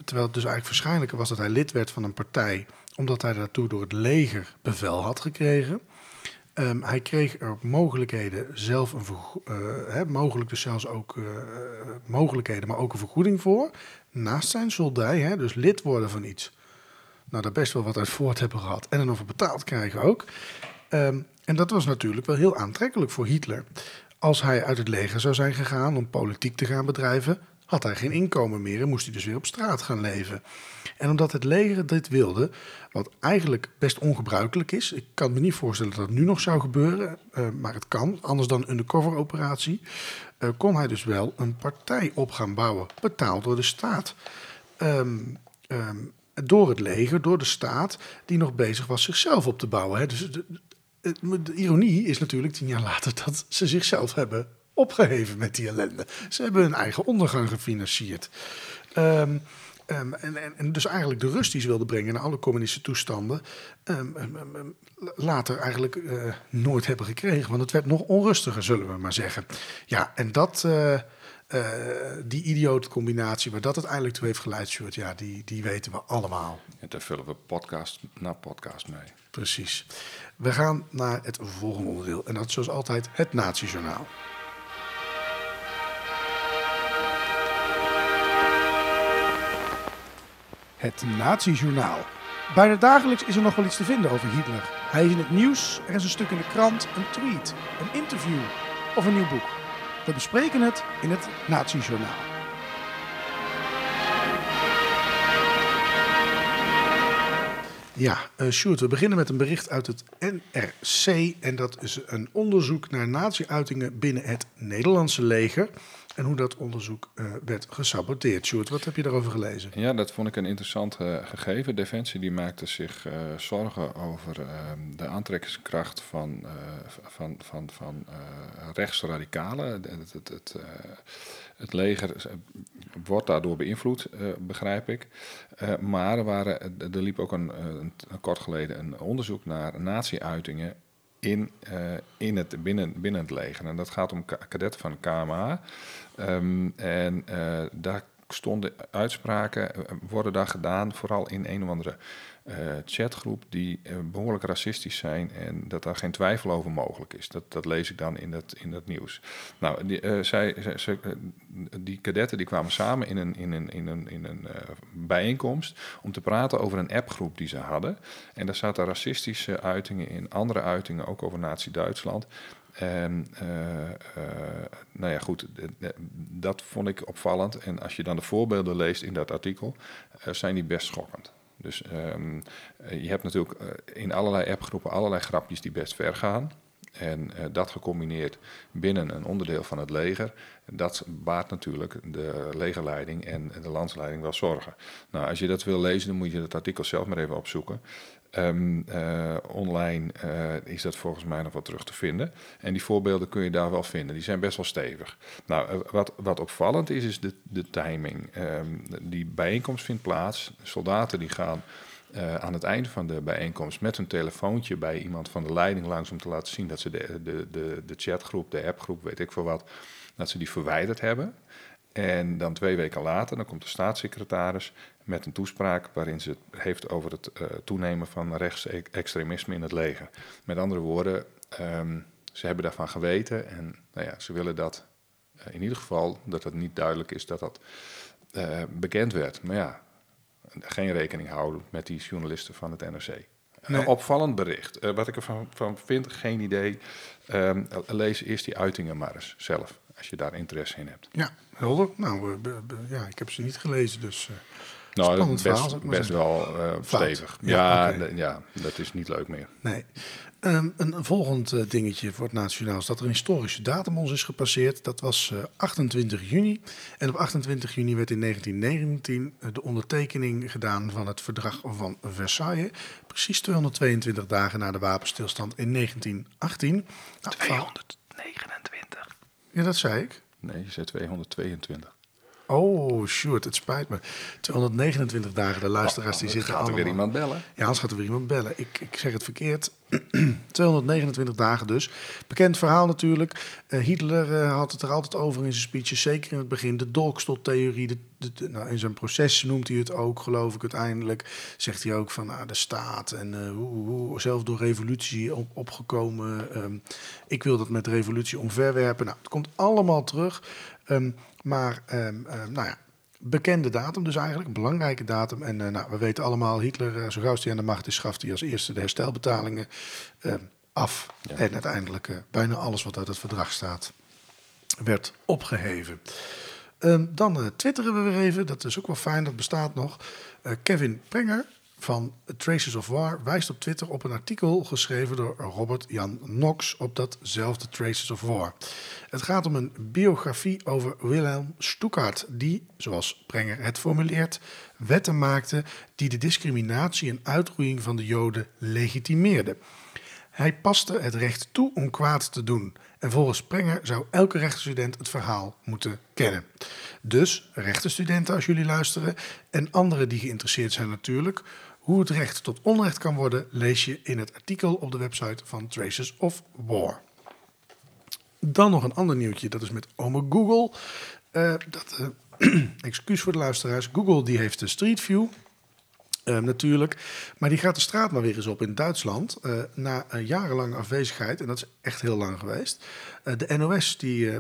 terwijl het dus eigenlijk waarschijnlijker was dat hij lid werd van een partij, omdat hij daartoe door het leger bevel had gekregen. Ehm, hij kreeg er mogelijkheden zelf een eh, mogelijk dus zelfs ook eh, mogelijkheden, maar ook een vergoeding voor. Naast zijn soldij, hè, dus lid worden van iets. Nou, daar best wel wat uit voort hebben gehad. En er nog voor betaald krijgen ook. Ehm, en dat was natuurlijk wel heel aantrekkelijk voor Hitler. Als hij uit het leger zou zijn gegaan om politiek te gaan bedrijven, had hij geen inkomen meer en moest hij dus weer op straat gaan leven. En omdat het leger dit wilde, wat eigenlijk best ongebruikelijk is, ik kan me niet voorstellen dat het nu nog zou gebeuren, eh, maar het kan, anders dan een undercover operatie, eh, kon hij dus wel een partij op gaan bouwen, betaald door de staat. Ehm, ehm, door het leger, door de staat, die nog bezig was zichzelf op te bouwen. Hè. Dus de, de- de ironie is natuurlijk tien jaar later dat ze zichzelf hebben opgeheven met die ellende. Ze hebben hun eigen ondergang gefinancierd. Ehm, ehm, en, en, en dus eigenlijk de rust die ze wilden brengen naar alle communistische toestanden, ehm, later eigenlijk eh, nooit hebben gekregen. Want het werd nog onrustiger, zullen we maar zeggen. Ja, en dat, eh, eh, die idiote combinatie waar dat uiteindelijk toe heeft geleid, Sjoerd, ja, die, die weten we allemaal. En daar vullen we podcast na podcast mee. Precies. We gaan naar het volgende onderdeel. En dat is zoals altijd het Nazi-journaal. Het Nazi-journaal. Bijna dagelijks is er nog wel iets te vinden over Hitler. Hij is in het nieuws, er is een stuk in de krant, een tweet, een interview of een nieuw boek. We bespreken het in het Nazi-journaal. Ja, eh Sjoerd, we beginnen met een bericht uit het NRC. En dat is een onderzoek naar nazi-uitingen binnen het Nederlandse leger. En hoe dat onderzoek eh, werd gesaboteerd. Sjoerd, wat heb je daarover gelezen? Ja, dat vond ik een interessant eh, gegeven. Defensie die maakte zich eh, zorgen over eh, de aantrekkingskracht van, van, van, van rechtsradicalen. Het, het, het, het leger wordt daardoor beïnvloed, begrijp ik. Maar er, waren, er liep ook een, een, een kort geleden een onderzoek naar nazi-uitingen in, eh, in het, binnen, binnen het leger. En dat gaat om ka- kadetten van KMA. Ehm, en eh, daar stonden uitspraken, eh, worden daar gedaan, vooral in een of andere chatgroep, die eh, behoorlijk racistisch zijn en dat daar geen twijfel over mogelijk is. Dat, dat lees ik dan in dat, in dat nieuws. Nou, die, eh, zij, eh, die kadetten die kwamen samen in een, in een, in een, in een eh, bijeenkomst om te praten over een appgroep die ze hadden. En daar zaten racistische uitingen in, andere uitingen, ook over Nazi-Duitsland. Eh, eh, nou ja, goed, eh, eh, dat vond ik opvallend. En als je dan de voorbeelden leest in dat artikel, eh, zijn die best schokkend. Dus ehm, eh, je hebt natuurlijk eh, in allerlei appgroepen allerlei grapjes die best ver gaan. En eh, dat gecombineerd binnen een onderdeel van het leger, dat baart natuurlijk de legerleiding en de landsleiding wel zorgen. Nou, als je dat wil lezen, dan moet je het artikel zelf maar even opzoeken. Ehm, eh, online eh, is dat volgens mij nog wat terug te vinden. En die voorbeelden kun je daar wel vinden. Die zijn best wel stevig. Nou, eh, wat, wat opvallend is, is de, de timing. Ehm, die bijeenkomst vindt plaats. Soldaten die gaan aan het einde van de bijeenkomst met hun telefoontje bij iemand van de leiding langs om te laten zien dat ze de, de, de, de chatgroep, de appgroep, weet ik veel wat, dat ze die verwijderd hebben. En dan twee weken later, dan komt de staatssecretaris met een toespraak waarin ze het heeft over het uh, toenemen van rechtsextremisme in het leger. Met andere woorden, um, ze hebben daarvan geweten en nou ja, ze willen dat uh, in ieder geval, dat het niet duidelijk is dat dat uh, bekend werd. Maar ja, geen rekening houden met die journalisten van het NRC. Nee. Een opvallend bericht. wat ik ervan van vind, geen idee. Um, lees eerst die uitingen maar eens zelf, als je daar interesse in hebt. Ja, helder. Nou, ja, ik heb ze niet gelezen, dus... Nou, Spannend best, verhaal, best wel uh, stevig. Ja, ja, okay. ja, dat is niet leuk meer. Nee. Um, een volgend uh, dingetje voor het Nationaal is dat er een historische datum ons is gepasseerd. Dat was uh, 28 juni. En op 28 juni werd in 1919 de ondertekening gedaan van het verdrag van Versailles. Precies 222 dagen na de wapenstilstand in 1918. Nou, 229. Ja, dat zei ik. Nee, je zei 222. Oh, shoot, het spijt me. 229 dagen, de luisteraars die zitten allemaal... Gaat er weer iemand bellen? Ja, anders gaat er weer iemand bellen. Ik, ik zeg het verkeerd. 229 dagen dus. Bekend verhaal natuurlijk. Uh, Hitler uh, had het er altijd over in zijn speeches, zeker in het begin. De Dolkstol-theorie. De, de, de, nou, in zijn proces noemt hij het ook, geloof ik uiteindelijk. Zegt hij ook van ah, de staat en uh, hoe, hoe, zelf door revolutie op, opgekomen. Um, ik wil dat met revolutie omverwerpen. Nou, het komt allemaal terug. Um, maar um, nou ja, bekende datum dus eigenlijk, een belangrijke datum. En uh, nou, we weten allemaal, Hitler, uh, zo gauw hij aan de macht is, schaft hij als eerste de herstelbetalingen uh, af. Ja. En uiteindelijk uh, bijna alles wat uit het verdrag staat, werd opgeheven. Dan twitteren we weer even, dat is ook wel fijn, dat bestaat nog. Kevin Prenger van Traces of War wijst op Twitter op een artikel geschreven door Robert Jan Knox op datzelfde Traces of War. Het gaat om een biografie over Wilhelm Stuckart, die, zoals Prenger het formuleert, wetten maakte die de discriminatie en uitroeiing van de Joden legitimeerden. Hij paste het recht toe om kwaad te doen. En volgens Prenger zou elke rechtsstudent het verhaal moeten kennen. Dus, rechtenstudenten als jullie luisteren, en anderen die geïnteresseerd zijn natuurlijk, hoe het recht tot onrecht kan worden, lees je in het artikel op de website van Traces of War. Dan nog een ander nieuwtje, dat is met ome Google. Uh, dat, uh, excuus voor de luisteraars. Google die heeft de Street View. Uh, natuurlijk. Maar die gaat de straat maar weer eens op in Duitsland. Uh, na een jarenlange afwezigheid. En dat is echt heel lang geweest. Uh, de NOS die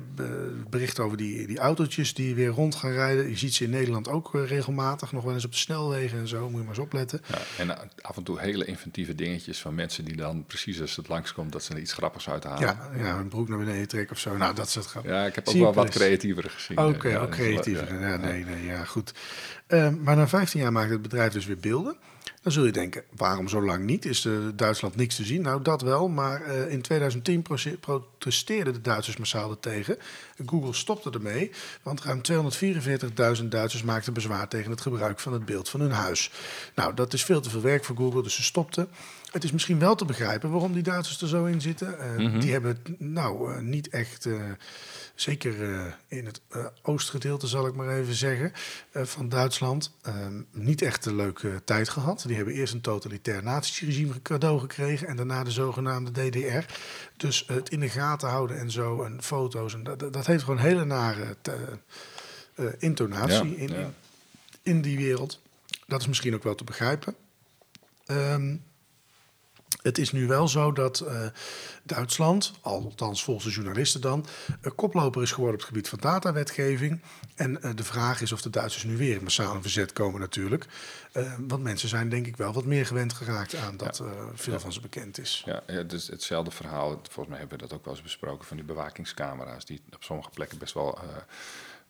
bericht over die, die autootjes die weer rond gaan rijden. Je ziet ze in Nederland ook regelmatig. Nog wel eens op de snelwegen en zo. Moet je maar eens opletten. Ja, en af en toe hele inventieve dingetjes van mensen die dan precies als het langskomt. dat ze er iets grappigs uithalen. Ja, ja een broek naar beneden trekken of zo. Nou, dat is het grappig. Ja, ik heb ook wel wat creatiever gezien. Oké, okay, ook creatiever. Ja, nee, nee, ja, goed. Uh, maar na 15 jaar maakt het bedrijf dus weer beelden. Dan zul je denken, waarom zo lang niet? Is uh, Duitsland niks te zien? Nou, dat wel. Maar uh, in 2010 protesteerden de Duitsers massaal er tegen. Google stopte ermee, want ruim 244.000 Duitsers maakten bezwaar tegen het gebruik van het beeld van hun huis. Nou, dat is veel te veel werk voor Google, dus ze stopten. Het is misschien wel te begrijpen waarom die Duitsers er zo in zitten. Uh, mm -hmm. Die hebben nou niet echt zeker uh, in het uh, oostgedeelte zal ik maar even zeggen, uh, van Duitsland, niet echt een leuke tijd gehad. Die hebben eerst een totalitair naziregime cadeau gekregen en daarna de zogenaamde DDR. Dus het in de gaten houden en zo en foto's, en dat, dat heeft gewoon hele nare intonatie ja, in, ja. in, in, die wereld. Dat is misschien ook wel te begrijpen. Um, het is nu wel zo dat uh, Duitsland, althans volgens de journalisten dan, uh, koploper is geworden op het gebied van datawetgeving. En uh, de vraag is of de Duitsers nu weer massaal in verzet komen natuurlijk. want mensen zijn denk ik wel wat meer gewend geraakt aan dat veel ja. van ze bekend is. Ja, ja, het is hetzelfde verhaal. Volgens mij hebben we dat ook wel eens besproken van die bewakingscamera's die op sommige plekken best wel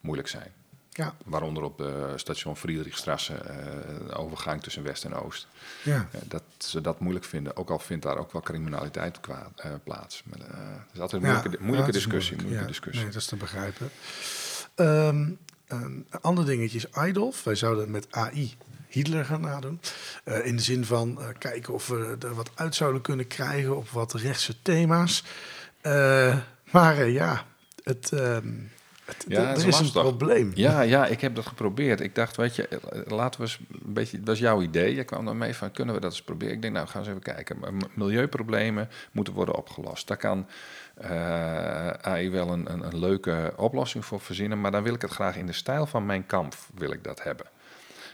moeilijk zijn. Ja, Waaronder op de station Friedrichstrasse, eh, overgang tussen West en Oost. ja. Eh, dat ze dat moeilijk vinden, ook al vindt daar ook wel criminaliteit eh, plaats. Maar, eh, het is altijd een Ja, moeilijke, discussie. moeilijk. Moeilijke Ja, discussie. Nee, dat is te begrijpen. Ehm, een ander dingetje is Idolf. Wij zouden met AI Hitler gaan nadoen. Eh, in de zin van eh, kijken of we er wat uit zouden kunnen krijgen op wat rechtse thema's. Eh, maar eh, ja, het, ehm, het, Ja, het is, is een probleem. Ja, ja, ik heb dat geprobeerd. Ik dacht, weet je, laten we eens een beetje... Dat was jouw idee. Je kwam dan mee van, kunnen we dat eens proberen? Ik denk, nou, gaan we eens even kijken. Maar Milieuproblemen moeten worden opgelost. Daar kan eh, AI wel een, een, een leuke oplossing voor verzinnen. Maar dan wil ik het graag in de stijl van mijn kamp wil ik dat hebben.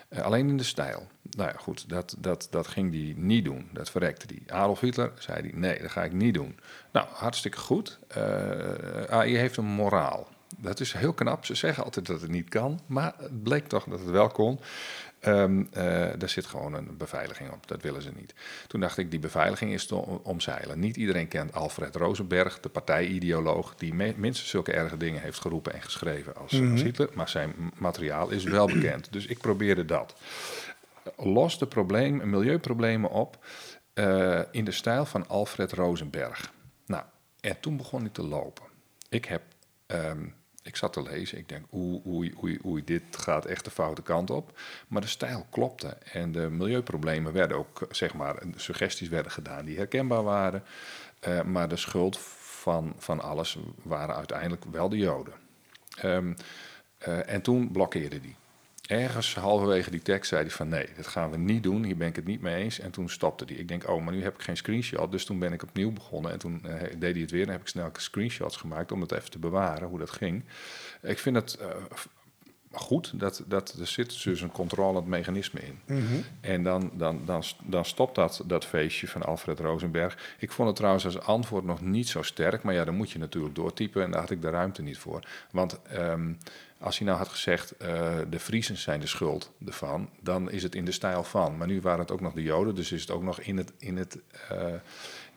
Eh, alleen in de stijl. Nou ja, goed, dat, dat, dat ging hij niet doen. Dat verrekte hij. Adolf Hitler zei hij, nee, dat ga ik niet doen. Nou, hartstikke goed. Eh, AI heeft een moraal. Dat is heel knap. Ze zeggen altijd dat het niet kan, maar het bleek toch dat het wel kon. Ehm eh, daar zit gewoon een beveiliging op. Dat willen ze niet. Toen dacht ik, die beveiliging is te om- omzeilen. Niet iedereen kent Alfred Rosenberg, de partijideoloog, die minstens zulke erge dingen heeft geroepen en geschreven als, als Hitler. Maar zijn materiaal is wel bekend. Dus ik probeerde dat. Los de probleem, milieuproblemen op eh, in de stijl van Alfred Rosenberg. Nou, en toen begon ik te lopen. Ik heb, ehm, ik zat te lezen. Ik denk, oei, oei, oei, oei, dit gaat echt de foute kant op. Maar de stijl klopte. En de milieuproblemen werden ook, zeg maar, suggesties werden gedaan die herkenbaar waren. Eh, maar de schuld van, van alles waren uiteindelijk wel de Joden. Ehm, eh, en toen blokkeerde die. Ergens halverwege die tekst zei hij van nee, dat gaan we niet doen, hier ben ik het niet mee eens. En toen stopte hij. Ik denk, oh, maar nu heb ik geen screenshot. Dus toen ben ik opnieuw begonnen en toen eh, deed hij het weer. En heb ik snel screenshots gemaakt om het even te bewaren, hoe dat ging. Ik vind het eh, goed, dat, dat er zit dus een controlend mechanisme in. En dan, dan, dan, dan stopt dat, dat feestje van Alfred Rosenberg. Ik vond het trouwens als antwoord nog niet zo sterk. Maar ja, dan moet je natuurlijk doortypen en daar had ik de ruimte niet voor. Want ehm, als hij nou had gezegd, eh, de Friesen zijn de schuld ervan, dan is het in de stijl van. Maar nu waren het ook nog de Joden, dus is het ook nog in het... In het eh,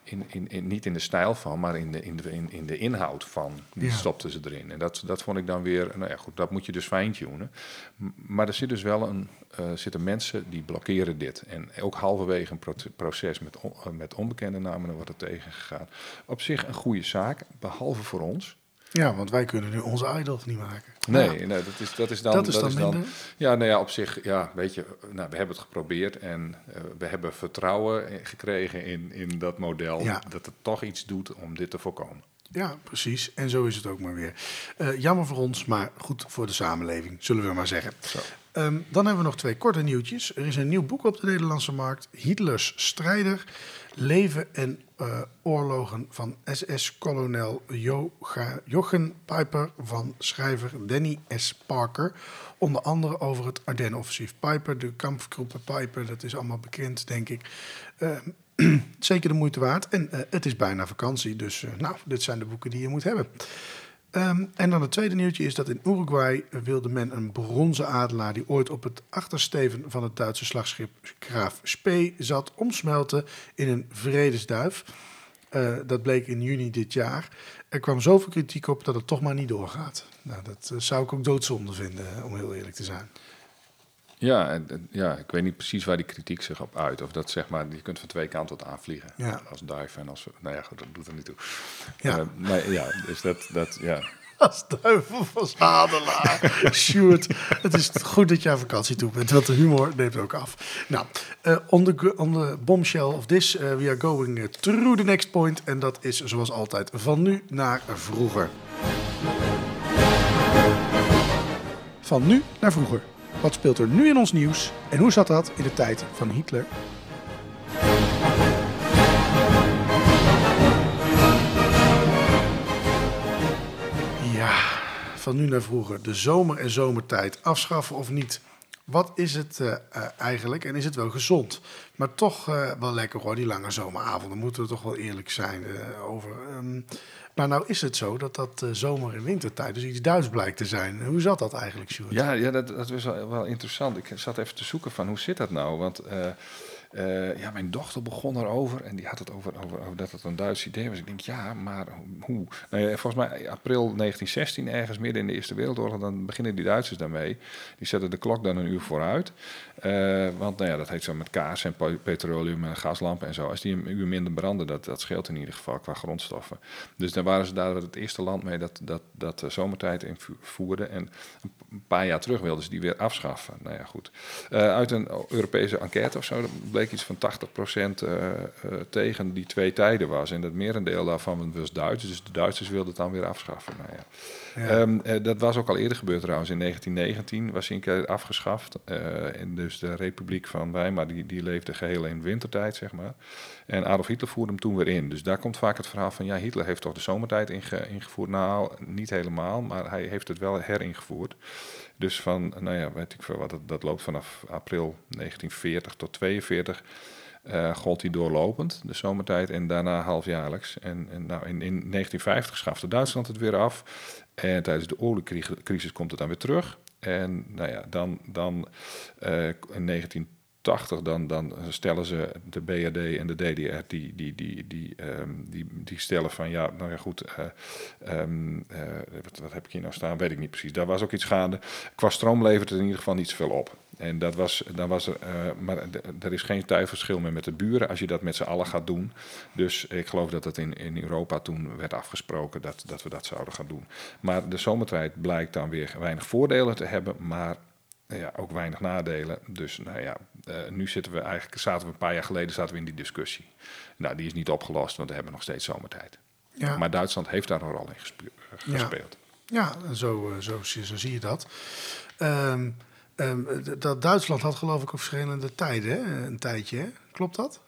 in, in, in, niet in de stijl van, maar in de, in de, in, in de inhoud van. Die Ja. stopten ze erin. En dat, dat vond ik dan weer, nou ja, goed, dat moet je dus fine-tunen. M- Maar er zit dus wel een, eh, zitten mensen die blokkeren dit. En ook halverwege een pro- proces met, on- met onbekende namen wordt er tegengegaan. Op zich een goede zaak, behalve voor ons. Ja, want wij kunnen nu onze Idolf niet maken. Nee, Ja. nee dat, is, dat is dan. Dat is dan ja, nou ja, op zich, ja, weet je, nou, we hebben het geprobeerd en eh, we hebben vertrouwen gekregen in, in dat model. Ja. Dat het toch iets doet om dit te voorkomen. Ja, precies. En zo is het ook maar weer. Eh, jammer voor ons, maar goed voor de samenleving, zullen we maar zeggen. Zo. Ehm, dan hebben we nog twee korte nieuwtjes. Er is een nieuw boek op de Nederlandse markt. Hitlers strijder. Leven en eh, oorlogen van SS-kolonel Jochen Piper van schrijver Danny S. Parker. Onder andere over het Ardennenoffensief. Piper, de kampgroepen Piper, dat is allemaal bekend, denk ik. Ehm, zeker de moeite waard. En eh, het is bijna vakantie, dus eh, nou, dit zijn de boeken die je moet hebben. Ehm, en dan het tweede nieuwtje is dat in Uruguay wilde men een bronzen adelaar die ooit op het achtersteven van het Duitse slagschip Graaf Spee zat omsmelten in een vredesduif. Eh, dat bleek in juni dit jaar. Er kwam zoveel kritiek op dat het toch maar niet doorgaat. Nou, dat eh, zou ik ook doodzonde vinden, om heel eerlijk te zijn. Ja, en, en, ja, ik weet niet precies waar die kritiek zich op uit. Of dat zeg maar, je kunt van twee kanten wat aanvliegen. Ja. Als dive en als... Nou ja, goed, dat doet er niet toe. Ja. Eh, maar ja, dus dat, dat ja. Als duivel van adelaar. Sjoerd, het is goed dat je aan vakantie toe bent, want de humor neemt ook af. Nou, eh, on, the, gr- on the bombshell of this, eh, we are going through the next point. En dat is zoals altijd van nu naar vroeger. Van nu naar vroeger. Wat speelt er nu in ons nieuws en hoe zat dat in de tijd van Hitler? Ja, van nu naar vroeger. De zomer en zomertijd. Afschaffen of niet? Wat is het eh, eh, eigenlijk en is het wel gezond? Maar toch eh, wel lekker hoor, die lange zomeravonden. Moeten we toch wel eerlijk zijn over. Ehm, maar nou is het zo dat dat eh, zomer- en wintertijd dus iets Duits blijkt te zijn. Hoe zat dat eigenlijk, Sjoerd? Ja, ja dat, dat was wel, wel interessant. Ik zat even te zoeken van hoe zit dat nou? Want eh, Eh, ja, mijn dochter begon erover en die had het over, over, dat het een Duits idee was. Ik denk, ja, maar hoe? Nou volgens mij april 1916, ergens midden in de Eerste Wereldoorlog, dan beginnen die Duitsers daarmee. Die zetten de klok dan een uur vooruit. Uh, want nou ja, dat heet zo met kaas en petroleum en gaslampen en zo. Als die een uur minder branden, dat, dat scheelt in ieder geval qua grondstoffen. Dus dan waren ze daar het eerste land mee dat, dat, dat de zomertijd invoerde. En een paar jaar terug wilden ze die weer afschaffen. Nou ja, goed. Uit een Europese enquête of zo bleek iets van 80% uh, uh, tegen die twee tijden was. En dat merendeel daarvan was Duits. Dus de Duitsers wilden het dan weer afschaffen. Nou ja. Ja. Um, dat was ook al eerder gebeurd trouwens. In 1919 was keer afgeschaft. en dus de Republiek van Weimar die, die leefde geheel in wintertijd, zeg maar. En Adolf Hitler voerde hem toen weer in. Dus daar komt vaak het verhaal van... ja, Hitler heeft toch de zomertijd inge, ingevoerd? Nou, niet helemaal, maar hij heeft het wel heringevoerd. Dus van, nou ja, weet ik veel wat, dat, dat loopt vanaf april 1940 tot 42... Uh, gold hij doorlopend, de zomertijd, en daarna halfjaarlijks. En, en nou, in, in 1950 schafte Duitsland het weer af. En tijdens de oorlogscrisis komt het dan weer terug. En nou ja, dan, dan uh, in 19 80, dan, dan stellen ze de BRD en de DDR, die, die, die, die, um, die, die stellen van ja, nou ja goed, um, uh, wat, wat, heb ik hier nou staan, weet ik niet precies. Daar was ook iets gaande. Qua stroom levert het in ieder geval niet zoveel op. En dat was, dan was er, uh, maar er is geen tuiverschil meer met de buren als je dat met z'n allen gaat doen. Dus ik geloof dat het in, in Europa toen werd afgesproken dat, dat we dat zouden gaan doen. Maar de zomertijd blijkt dan weer weinig voordelen te hebben, maar ja, ook weinig nadelen. Dus nou ja, uh, nu zitten we eigenlijk, zaten we een paar jaar geleden zaten we in die discussie. Nou, die is niet opgelost, want we hebben nog steeds zomertijd. Ja. Maar Duitsland heeft daar een rol in gespeeld. Ja, ja zo, zo, zo, zie je dat. Um, um, dat Duitsland had geloof ik op verschillende tijden, hè? een tijdje. Hè? Klopt dat?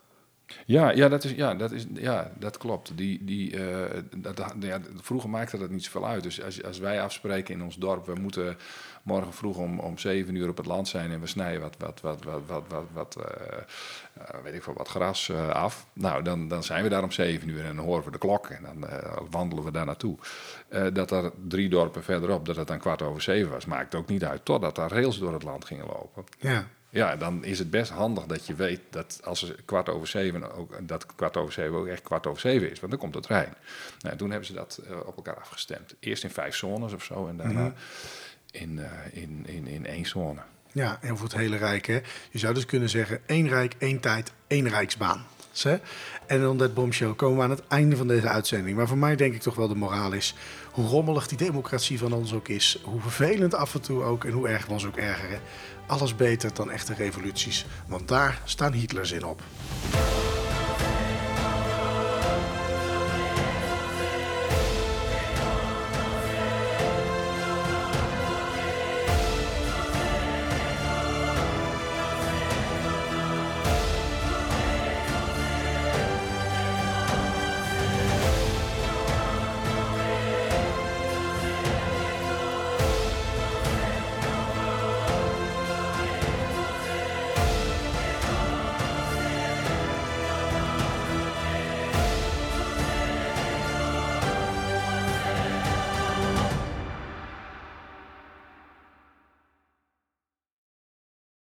Ja, ja, dat, is, ja, dat, is, ja dat klopt. Die, die, uh, dat, ja, vroeger maakte dat niet zoveel uit. Dus als, als wij afspreken in ons dorp, we moeten morgen vroeg om, om zeven uur op het land zijn en we snijden wat, wat, wat, wat, wat, wat, wat uh, weet ik veel, wat gras uh, af. Nou, dan, dan zijn we daar om zeven uur en dan horen we de klok en dan wandelen we daar naartoe. dat er drie dorpen verderop, dat het dan kwart over zeven was, maakt ook niet uit. Totdat daar rails door het land gingen lopen. Ja. Ja, dan is het best handig dat je weet dat als het kwart over zeven ook dat kwart over zeven ook echt kwart over zeven is, want dan komt het trein. Nou, toen hebben ze dat uh, op elkaar afgestemd. Eerst in vijf zones of zo en daarna mm -hmm. In, uh, in, in, in één zone. Ja, en voor het hele Rijk. Hè? Je zou dus kunnen zeggen: één Rijk, één tijd, één Rijksbaan. Hè? En dan dat bombshow komen we aan het einde van deze uitzending. Maar voor mij denk ik toch wel de moraal is... hoe rommelig die democratie van ons ook is... hoe vervelend af en toe ook en hoe erg we ons ook ergeren alles beter dan echte revoluties, want daar staan Hitlers in op.